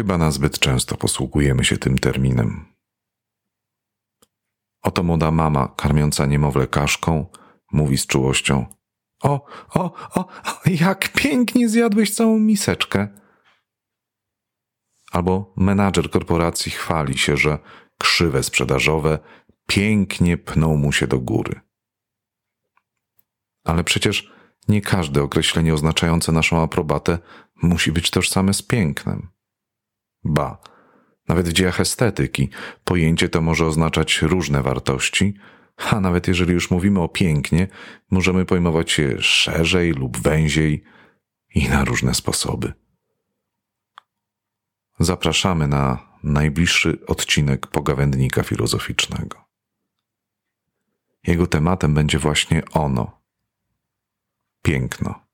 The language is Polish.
Chyba nazbyt często posługujemy się tym terminem. Oto młoda mama, karmiąca niemowlę kaszką, mówi z czułością: O, o, o, jak pięknie zjadłeś całą miseczkę. Albo menadżer korporacji chwali się, że krzywe sprzedażowe pięknie pną mu się do góry. Ale przecież nie każde określenie oznaczające naszą aprobatę musi być tożsame z pięknem. Ba, nawet w dziejach estetyki pojęcie to może oznaczać różne wartości, a nawet jeżeli już mówimy o pięknie, możemy pojmować je szerzej lub węziej i na różne sposoby. Zapraszamy na najbliższy odcinek pogawędnika filozoficznego. Jego tematem będzie właśnie ono piękno.